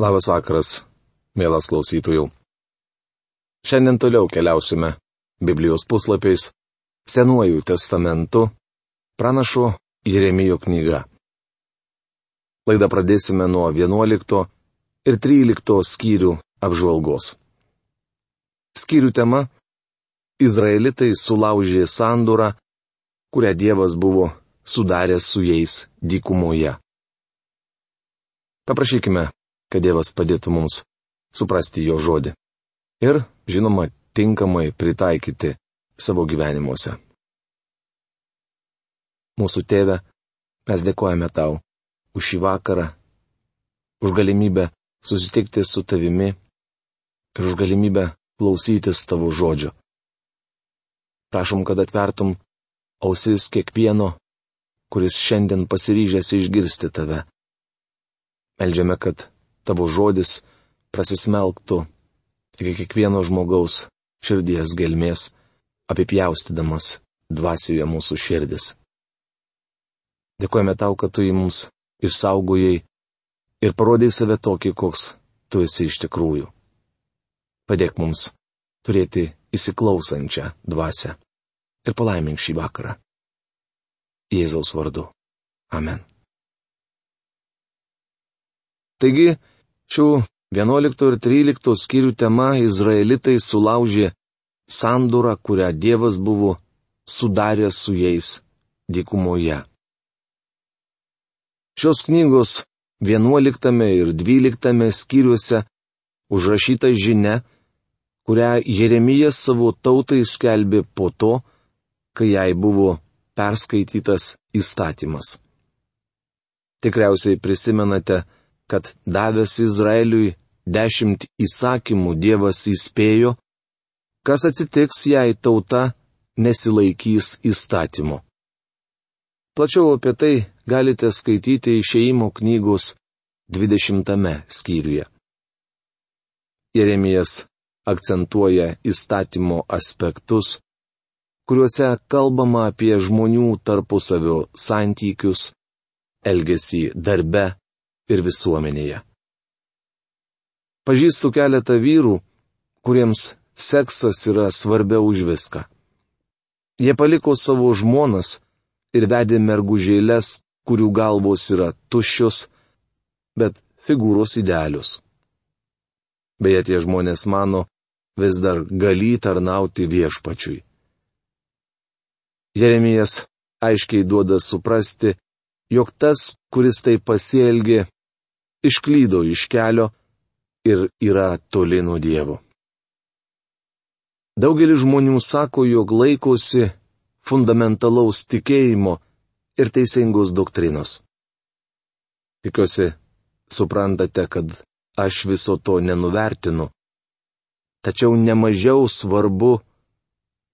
Labas vakaras, mielas klausytojų. Šiandien toliau keliausime Biblijos puslapiais Senuoju testamentu pranašo Jeremijo knyga. Laidą pradėsime nuo 11 ir 13 skyrių apžvalgos. Skyrių tema - Izraelitai sulaužė sandūrą, kurią Dievas buvo sudaręs su jais dykumoje. Paprašykime kad Dievas padėtų mums suprasti jo žodį. Ir, žinoma, tinkamai pritaikyti savo gyvenimuose. Mūsų tėve, mes dėkojame tau už šį vakarą, už galimybę susitikti su tavimi ir už galimybę klausytis tavo žodžio. Prašom, kad atvertum ausis kiekvieno, kuris šiandien pasiryžęs išgirsti tave. Meldžiame, kad tavo žodis prasismelktų iki kiekvieno žmogaus širdies gelmės, apipjaustydamas dvasioje mūsų širdis. Dėkojame tau, kad tu į mums išsaugojai ir parodėjai save tokį, koks tu esi iš tikrųjų. Padėk mums turėti įsiklausančią dvasę ir palaimink šį vakarą. Jėzaus vardu. Amen. Taigi, Šių 11 ir 13 skyrių tema Izraelitai sulaužė sandūrą, kurią Dievas buvo sudaręs su jais dykumoje. Šios knygos 11 ir 12 skyriuose užrašyta žinia, kurią Jeremijas savo tautai skelbė po to, kai jai buvo perskaitytas įstatymas. Tikriausiai prisimenate, kad davęs Izraeliui dešimt įsakymų Dievas įspėjo, kas atsitiks, jei tauta nesilaikys įstatymu. Plačiau apie tai galite skaityti išeimo knygos 20 skyriuje. Jeremijas akcentuoja įstatymo aspektus, kuriuose kalbama apie žmonių tarpusavio santykius, elgesį darbe, ir visuomenėje. Pažįstu keletą vyrų, kuriems seksas yra svarbiau už viską. Jie paliko savo žmonas ir vedė mergužėlės, kurių galvos yra tuščios, bet figūros idealius. Beje, tie žmonės mano, vis dar gali tarnauti viešpačiui. Jeremijas aiškiai duoda suprasti, jog tas, kuris tai pasielgė, išklydo iš kelio ir yra toli nuo Dievo. Daugelis žmonių sako, jog laikosi fundamentalaus tikėjimo ir teisingos doktrinos. Tikiuosi, suprantate, kad aš viso to nenuvertinu. Tačiau nemažiau svarbu,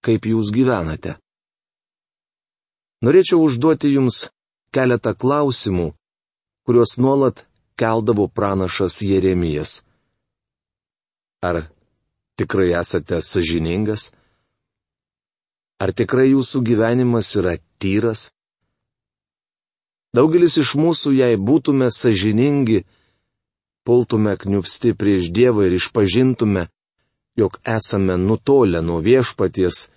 kaip jūs gyvenate. Norėčiau užduoti jums keletą klausimų, kuriuos nuolat keldavo pranašas Jeremijas. Ar tikrai esate sažiningas? Ar tikrai jūsų gyvenimas yra tyras? Daugelis iš mūsų, jei būtume sažiningi, pultume kniupsti prieš Dievą ir išpažintume, jog esame nutolę nuo viešpaties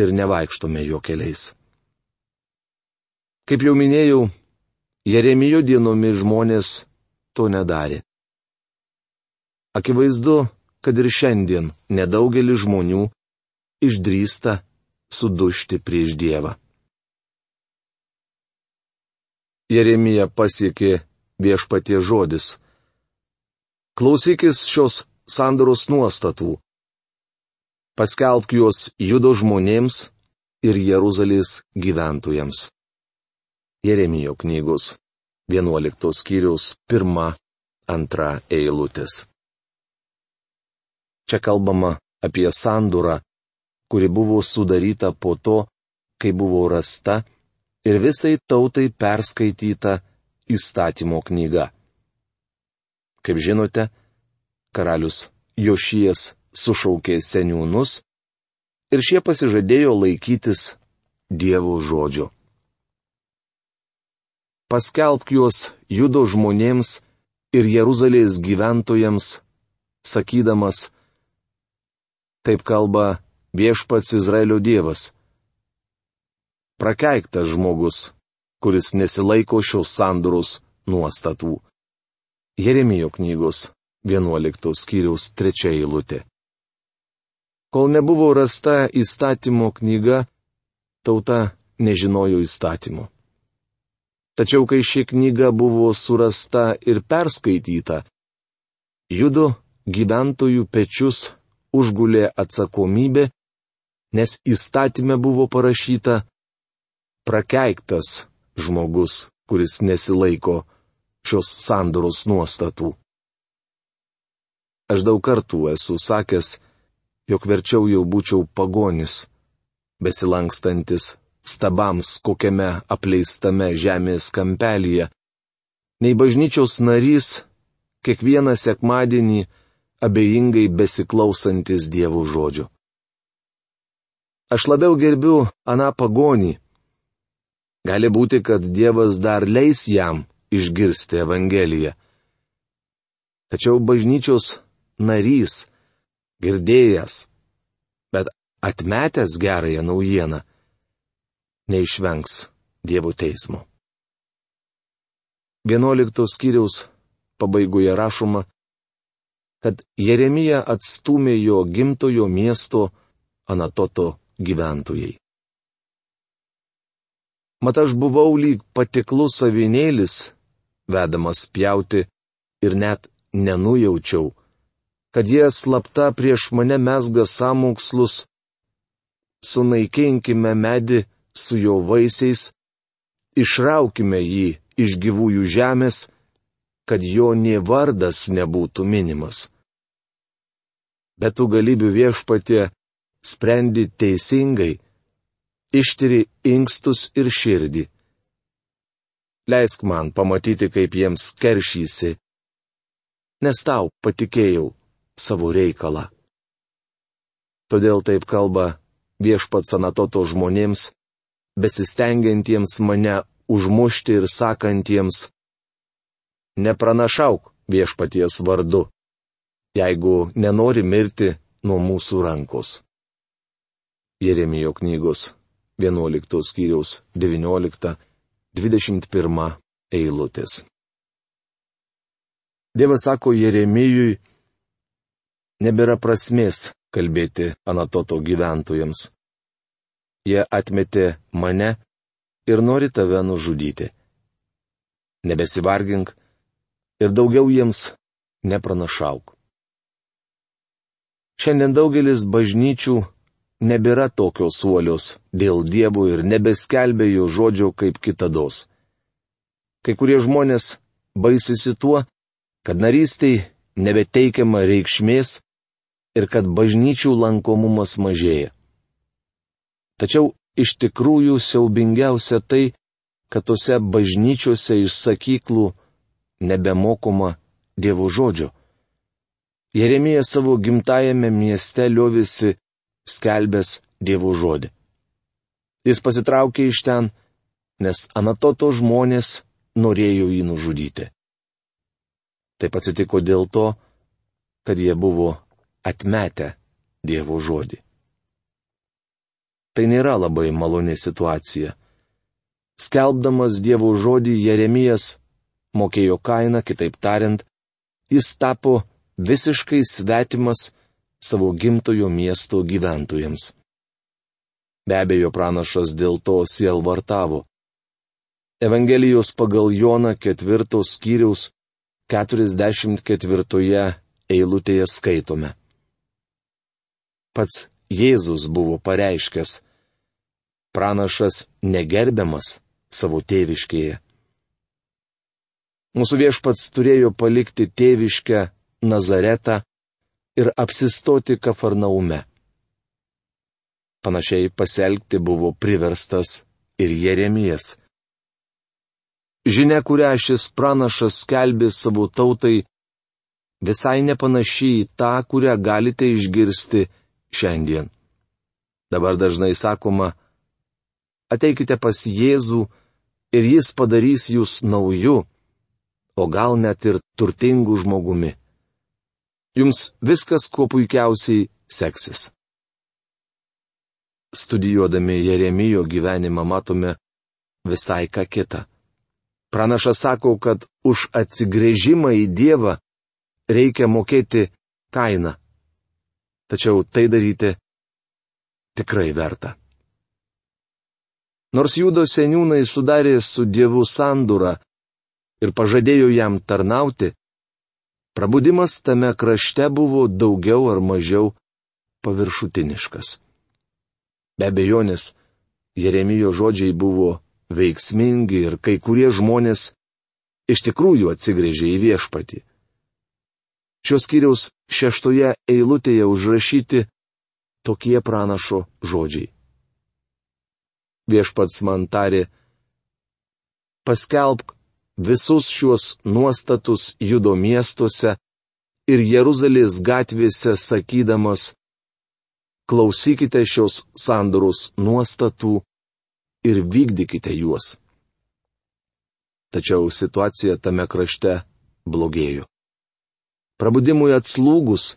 ir nevaikštome jo keliais. Kaip jau minėjau, Jeremijo dienomis žmonės to nedarė. Akivaizdu, kad ir šiandien nedaugelis žmonių išdrįsta sudušti prieš Dievą. Jeremija pasiekė viešpatie žodis. Klausykis šios sandoros nuostatų. Paskelbk juos judo žmonėms ir Jeruzalės gyventojams. Jeremijo knygos 11 skyriaus 1-2 eilutės. Čia kalbama apie sandūrą, kuri buvo sudaryta po to, kai buvo rasta ir visai tautai perskaityta įstatymo knyga. Kaip žinote, karalius Jošijas sušaukė seniūnus ir šie pasižadėjo laikytis Dievo žodžio paskelbk juos judo žmonėms ir Jeruzalės gyventojams, sakydamas, taip kalba viešpats Izraelio Dievas. Prakeiktas žmogus, kuris nesilaiko šios sandoros nuostatų. Jeremijo knygos 11 skyriaus 3 eilutė. Kol nebuvo rasta įstatymo knyga, tauta nežinojo įstatymų. Tačiau kai ši knyga buvo surasta ir perskaityta, judo gyventojų pečius užgulė atsakomybė, nes įstatymė buvo parašyta prakeiktas žmogus, kuris nesilaiko šios sandoros nuostatų. Aš daug kartų esu sakęs, jog verčiau jau būčiau pagonis, besilankstantis stabams kokiame apleistame žemės kampelyje, nei bažnyčios narys, kiekvieną sekmadienį abejingai besiklausantis dievų žodžių. Aš labiau gerbiu aną pagonį. Gali būti, kad Dievas dar leis jam išgirsti Evangeliją. Tačiau bažnyčios narys, girdėjęs, bet atmetęs gerąją naujieną, neišvengs Dievo teismo. 11 skyriaus pabaigoje rašoma, kad Jeremija atstumė jo gimtojo miesto Anatoto gyventojai. Mat aš buvau lyg patiklus avinėlis, vedamas pjauti ir net nenujaučiau, kad jie slapta prieš mane mesga samokslus. Sunaikinkime medį su jo vaisiais, išraukime jį iš gyvųjų žemės, kad jo nie vardas nebūtų minimas. Bet tu galybių viešpatė sprendi teisingai ištyri inkstus ir širdį. Leisk man pamatyti, kaip jiems keršysi, nes tau patikėjau savo reikalą. Todėl taip kalba viešpats Anatoto žmonėms, besistengiantiems mane užmušti ir sakantiems, nepranašauk viešpaties vardu, jeigu nenori mirti nuo mūsų rankos. Jeremijo knygos 11 skyriaus 19-21 eilutės. Dievas sako Jeremijui, nebėra prasmės kalbėti Anatoto gyventojams. Jie atmetė mane ir nori tave nužudyti. Nebesivargink ir daugiau jiems nepranašauk. Šiandien daugelis bažnyčių nebėra tokios uolios dėl dievų ir nebeskelbė jo žodžio kaip kitados. Kai kurie žmonės baisisi tuo, kad narystiai nebeteikiama reikšmės ir kad bažnyčių lankomumas mažėja. Tačiau iš tikrųjų siaubingiausia tai, kad tose bažnyčiose iš sakyklų nebemokoma Dievo žodžio. Jeremija savo gimtajame mieste liovisi skelbęs Dievo žodį. Jis pasitraukė iš ten, nes Anatoto žmonės norėjo jį nužudyti. Taip atsitiko dėl to, kad jie buvo atmetę Dievo žodį. Tai nėra labai maloni situacija. Skelbdamas Dievo žodį Jeremijas mokėjo kainą, kitaip tariant, jis tapo visiškai svetimas savo gimtojo miesto gyventojams. Be abejo, pranašas dėl to sielvartavo. Evangelijos pagal Joną ketvirtos skyriaus 44 eilutėje skaitome. Pats Jėzus buvo pareiškęs, pranašas negerbiamas savo tėviškėje. Mūsų viešpats turėjo palikti tėviškę Nazaretą ir apsistoti Kafarnaume. Panašiai pasielgti buvo priverstas ir Jeremijas. Žinia, kurią šis pranašas skelbė savo tautai, visai nepanaši į tą, kurią galite išgirsti šiandien. Dabar dažnai sakoma, ateikite pas Jėzų ir jis padarys jūs nauju, o gal net ir turtingu žmogumi. Jums viskas kuo puikiausiai seksis. Studijuodami Jeremijo gyvenimą matome visai ką kitą. Pranašas sako, kad už atsigrėžimą į Dievą reikia mokėti kainą. Tačiau tai daryti tikrai verta. Nors Judo seniūnai sudarė su Dievu sandūrą ir pažadėjo jam tarnauti, prabudimas tame krašte buvo daugiau ar mažiau paviršutiniškas. Be abejonės, Jeremijo žodžiai buvo veiksmingi ir kai kurie žmonės iš tikrųjų atsigrėžė į viešpatį. Šios kiriaus šeštoje eilutėje užrašyti tokie pranašo žodžiai. Viešpats man tarė, paskelbk visus šiuos nuostatus judo miestuose ir Jeruzalės gatvėse sakydamas, klausykite šios sandoros nuostatų ir vykdykite juos. Tačiau situacija tame krašte blogėjo. Prabudimui atslūgus,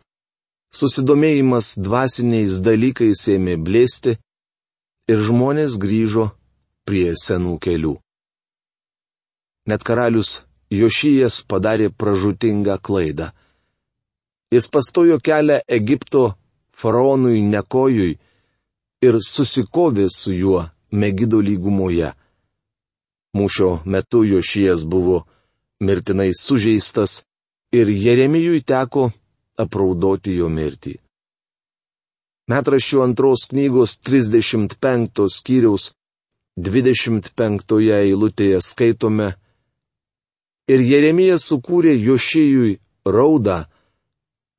susidomėjimas dvasiniais dalykais ėmė blėsti ir žmonės grįžo prie senų kelių. Net karalius Jošijas padarė pražutingą klaidą. Jis pastojo kelią Egipto faraonui Nekojui ir susikovė su juo Megido lygumoje. Mūšio metu Jošijas buvo mirtinai sužeistas ir Jeremijui teko apraudoti jo mirtį. Metraščių antros knygos 35 skyriaus 25 eilutėje skaitome Ir Jeremijas sukūrė Jošijui raudą,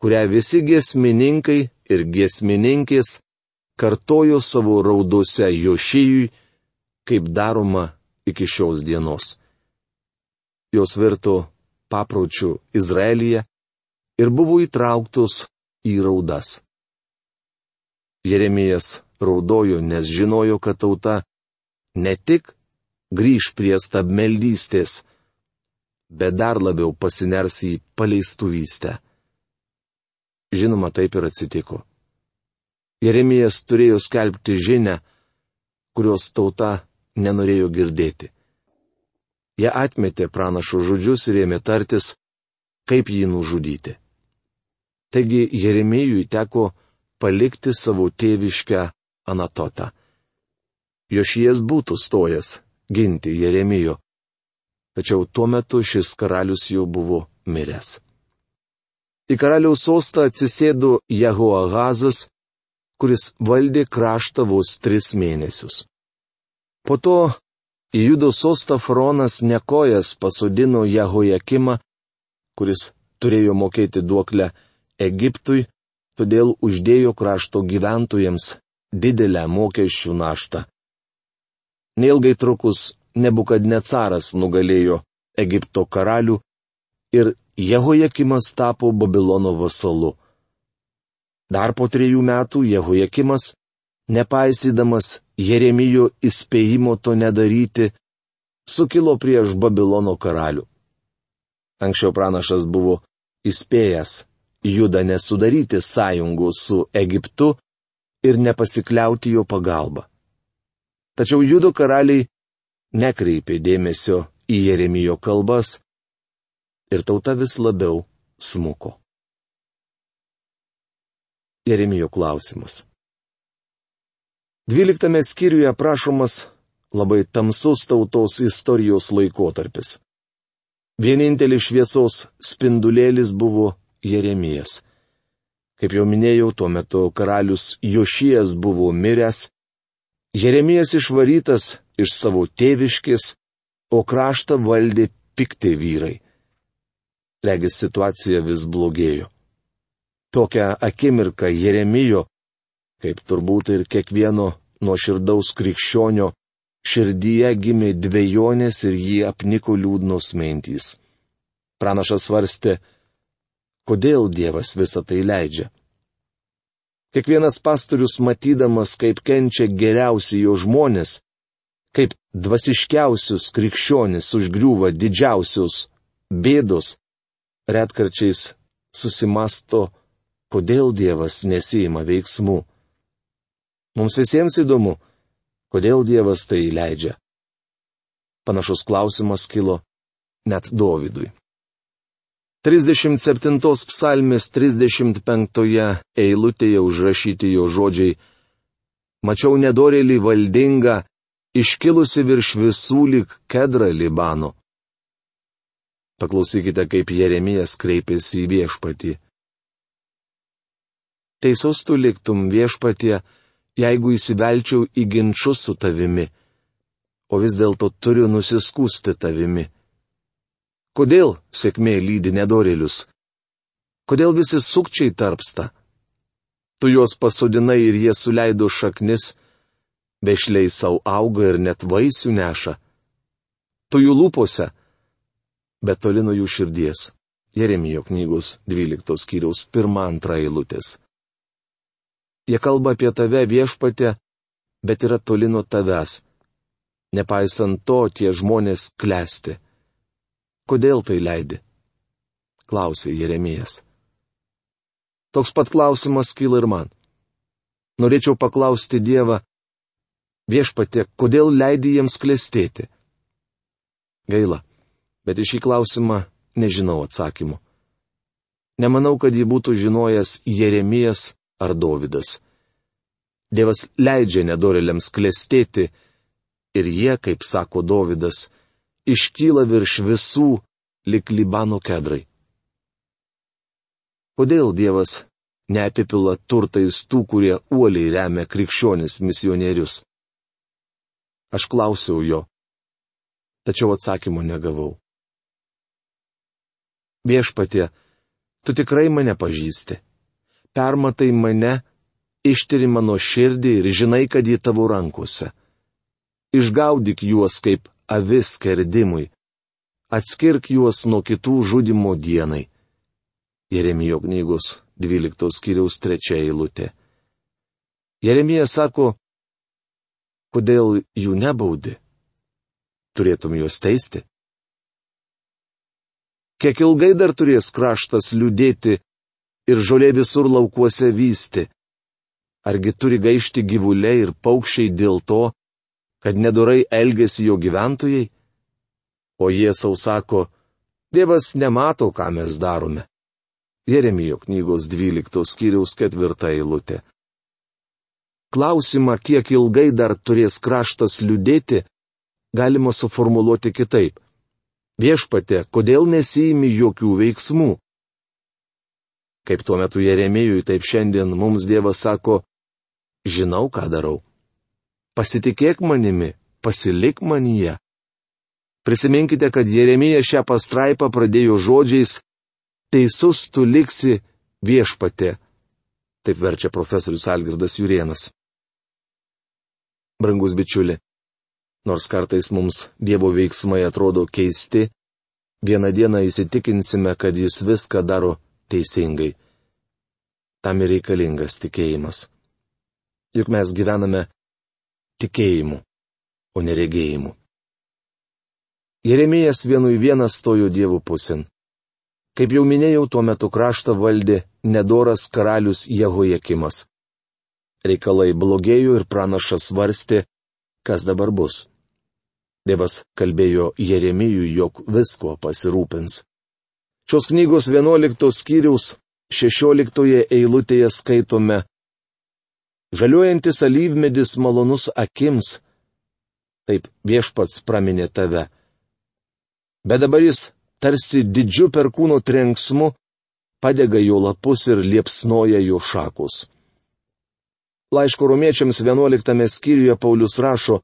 kurią visi giesmininkai ir giesmininkės kartojo savo raudose Jošijui, kaip daroma iki šios dienos. Jos virto papročių Izraelyje ir buvo įtrauktos į raudas. Jeremijas raudojo, nes žinojo, kad tauta ne tik grįž prie stabmeldystės, bet dar labiau pasiners į paleistuvystę. Žinoma, taip ir atsitiko. Jeremijas turėjo skelbti žinę, kurios tauta nenorėjo girdėti. Jie atmetė pranašo žodžius ir ėmė tartis, kaip jį nužudyti. Taigi Jeremijui teko palikti savo tėviškę Anatotą. Jošijas būtų stojęs ginti Jeremijo, tačiau tuo metu šis karalius jau buvo miręs. Į karaliaus sostą atsisėdo Jehoahazas, kuris valdė kraštą vos tris mėnesius. Po to į judo sostą fronas nekojas pasodino Jehojakimą, kuris turėjo mokėti duoklę Egiptui, todėl uždėjo krašto gyventojams didelę mokesčių naštą. Neilgai trukus Nebukadnecaras nugalėjo Egipto karalių ir Jehojakimas tapo Babilono vasalu. Dar po trejų metų Jehojakimas, nepaisydamas Jeremijo įspėjimo to nedaryti, sukilo prieš Babilono karalių. Anksčiau pranašas buvo įspėjęs Judą nesudaryti sąjungų su Egiptu ir nepasikliauti jo pagalba. Tačiau Judo karaliai nekreipė dėmesio į Jeremijo kalbas ir tauta vis labiau smuko. Jeremijo klausimas. Dvyliktame skyriuje aprašomas labai tamsus tautos istorijos laikotarpis. Vienintelis šviesos spindulėlis buvo Jeremijas. Kaip jau minėjau, tuo metu karalius Jošijas buvo miręs, Jeremijas išvarytas iš savo tėviškės, o kraštą valdė pikti vyrai regis situacija vis blogėjo. Tokią akimirką Jeremijo, kaip turbūt ir kiekvieno nuoširdaus krikščionio, širdyje gimė dviejonės ir jį apniko liūdnos mintys. Pranašas svarstė, kodėl Dievas visą tai leidžia. Kiekvienas pastorius matydamas, kaip kenčia geriausi jo žmonės, kaip dvasiškiausius krikščionis užgriūva didžiausius bėdos, retkarčiais susimasto, kodėl Dievas nesijima veiksmų. Mums visiems įdomu, kodėl Dievas tai leidžia. Panašus klausimas kilo net Dovydui. 37 psalmės 35 eilutėje užrašyti jo žodžiai Mačiau nedorėlį valdingą, iškilusi virš visų lik kedra Libano. Paklausykite, kaip Jeremijas kreipėsi į viešpatį. Teisus tu liktum viešpatie, jeigu įsivelčiau į ginčius su tavimi, o vis dėlto turiu nusiskūsti tavimi. Kodėl sėkmė lydi nedorėlius? Kodėl visi sukčiai tarpsta? Tu juos pasodinai ir jie suleido šaknis, vešliai savo auga ir net vaisių neša. Tu jų lūpose, bet toli nuo jų širdies. Jeremijo knygos 12 skyriaus 1-2 eilutės. Jie kalba apie tave viešpatė, bet yra toli nuo tavęs. Nepaisant to, tie žmonės klesti. Kodėl tai leidi? Klausė Jeremijas. Toks pat klausimas kyla ir man. Norėčiau paklausti Dievą, viešpatė, kodėl leidi jiems klestėti? Gaila bet iš šį klausimą nežinau atsakymų. Nemanau, kad jį būtų žinojęs Jeremijas ar Dovydas. Dievas leidžia nedorėliams klestėti ir jie, kaip sako Dovydas, iškyla virš visų lik Libano kedrai. Kodėl Dievas neapipila turtais tų, kurie uoliai remia krikščionis misionierius? Aš klausiau jo, tačiau atsakymo negavau. Viešpatie, tu tikrai mane pažįsti. Permatai mane, ištiri mano širdį ir žinai, kad ji tavo rankose. Išgaudyk juos kaip avis skerdimui. Atskirk juos nuo kitų žudimo dienai. Jeremijo knygos 12 skyriaus 3 eilutė. Jeremija sako, kodėl jų nebaudi? Turėtum juos teisti? Kiek ilgai dar turės kraštas liūdėti ir žolė visur laukuose vysti? Argi turi gaišti gyvuliai ir paukščiai dėl to, kad nedorai elgesi jo gyventojai? O jie savo sako, Dievas nemato, ką mes darome. Jeremijo knygos 12 skyriaus 4 eilutė. Klausimą, kiek ilgai dar turės kraštas liūdėti, galima suformuoluoti kitaip. Viešpatė, kodėl nesijimi jokių veiksmų? Kaip tuo metu Jeremijui, taip šiandien mums Dievas sako, žinau, ką darau. Pasitikėk manimi, pasilik manyje. Prisiminkite, kad Jeremija šią pastraipą pradėjo žodžiais, teisus tu liksi viešpatė. Taip verčia profesorius Algirdas Jurienas. Brangus bičiuli, Nors kartais mums Dievo veiksmai atrodo keisti, vieną dieną įsitikinsime, kad Jis viską daro teisingai. Tam ir reikalingas tikėjimas. Juk mes gyvename tikėjimu, o neregėjimu. Jeremijas vienu į vieną stojo Dievo pusin. Kaip jau minėjau, tuo metu kraštą valdė nedoras karalius Jehojakimas. Reikalai blogėjo ir pranašas svarstė, kas dabar bus. Dievas kalbėjo Jeremijui, jog visko pasirūpins. Šios knygos 11 skyriaus 16 eilutėje skaitome Žaliuojantis alyvmedis malonus akims, taip viešpats praminė tave. Bet dabar jis tarsi didžiu perkūno trenksmu padega jo lapus ir liepsnoja jo šakus. Laiško romiečiams 11 skyriuje Paulius rašo,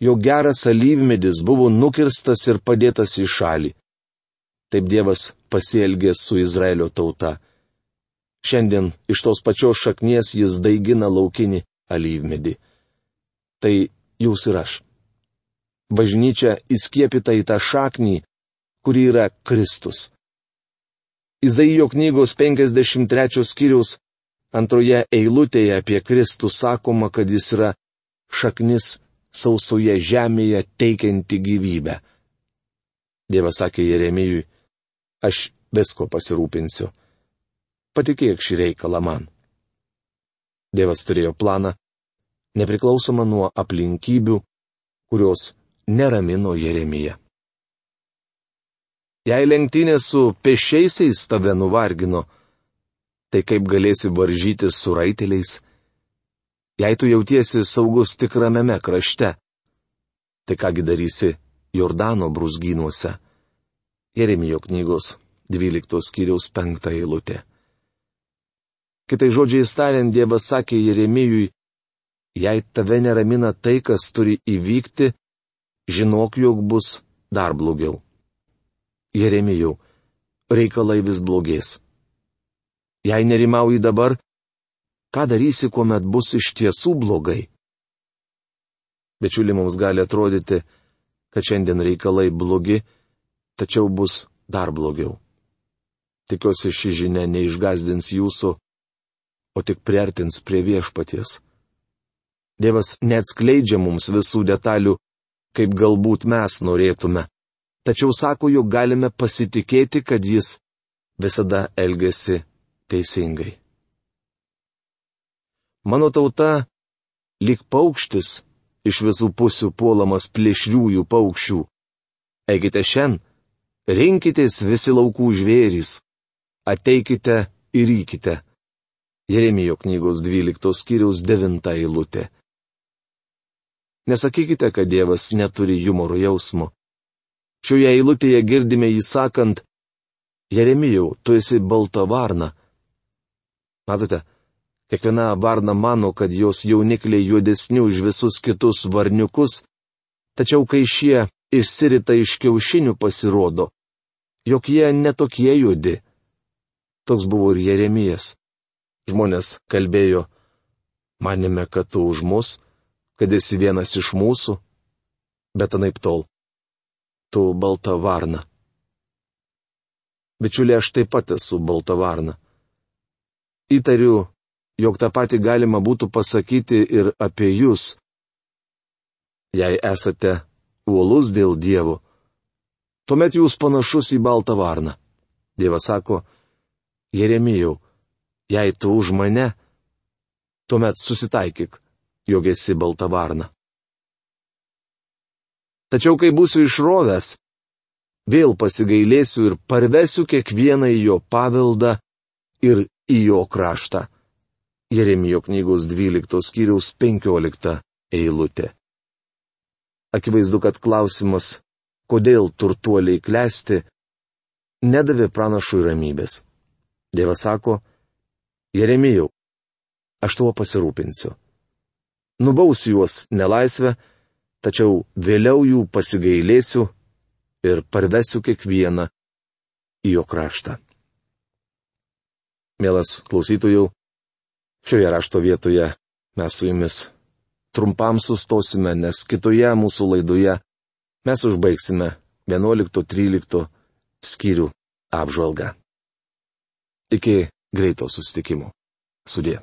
jog geras alyvmedis buvo nukirstas ir padėtas į šalį. Taip Dievas pasielgė su Izraelio tauta. Šiandien iš tos pačios šaknies jis daigina laukinį alyvmedį. Tai jūs ir aš. Bažnyčia įskiepita į tą šaknį, kuri yra Kristus. Izaijo knygos 53 skyriaus Antroje eilutėje apie Kristų sakoma, kad jis yra šaknis sausoje žemėje teikianti gyvybę. Dievas sakė Jeremijui, Aš visko pasirūpinsiu. Patikėk šį reikalą man. Dievas turėjo planą, nepriklausomą nuo aplinkybių, kurios neramino Jeremiją. Jei lenktynė su pešiaisiais tave nuvargino, tai kaip galėsi varžyti su raiteliais? Jei tu jautiesi saugus tik ramiame krašte, tai kągi darysi Jordano brūzgynuose? Jeremijo knygos 12 skyriaus 5 eilutė. Kitai žodžiai tariant, Dievas sakė Jeremijui, jei tave neramina tai, kas turi įvykti, žinok, jog bus dar blogiau. Jeremijau, reikalai vis blogės. Jei nerimauji dabar, ką darysi, kuomet bus iš tiesų blogai? Bičiuli mums gali atrodyti, kad šiandien reikalai blogi, tačiau bus dar blogiau. Tikiuosi ši žinia neišgazdins jūsų, o tik priartins prie viešpaties. Dievas neatskleidžia mums visų detalių, kaip galbūt mes norėtume, tačiau sako, jog galime pasitikėti, kad jis visada elgesi teisingai. Mano tauta, lyg paukštis, iš visų pusių puolamas plėšriųjų paukščių. Eikite šiandien, rinkitės visi laukų žvėrys, ateikite ir rykite. Jeremijo knygos 12 skyriaus 9 eilutė. Nesakykite, kad Dievas neturi humoro jausmo. Šioje eilutėje girdime jį sakant, Jeremijau, tu esi balta varna, Matote, kiekviena varna mano, kad jos jaunikliai juodesni už visus kitus varniukus, tačiau kai šie išsirita iš kiaušinių pasirodo, jog jie netokie juodi. Toks buvo ir Jeremijas. Žmonės kalbėjo, manėme, kad tu už mus, kad esi vienas iš mūsų, bet anaip tol. Tu balta varna. Bičiuliai, aš taip pat esu balta varna. Įtariu, jog tą patį galima būtų pasakyti ir apie jūs. Jei esate uolus dėl Dievo, tuomet jūs panašus į baltą varną. Dievas sako, Jeremijau, jei tu už mane, tuomet susitaikyk, jog esi balta varna. Tačiau kai būsiu išrovęs, vėl pasigailėsiu ir parvesiu kiekvieną į jo paveldą ir į jo kraštą. Jeremijo knygos 12 skyriaus 15 eilutė. Akivaizdu, kad klausimas, kodėl turtuoliai klesti, nedavė pranašui ramybės. Dievas sako, Jeremijau, aš tuo pasirūpinsiu. Nubausiu juos nelaisvę, tačiau vėliau jų pasigailėsiu ir parvesiu kiekvieną į jo kraštą. Mielas klausytojų, šioje rašto vietoje mes su jumis trumpam sustosime, nes kitoje mūsų laidoje mes užbaigsime 11-13 skyrių apžvalgą. Iki greito susitikimo. Sudė.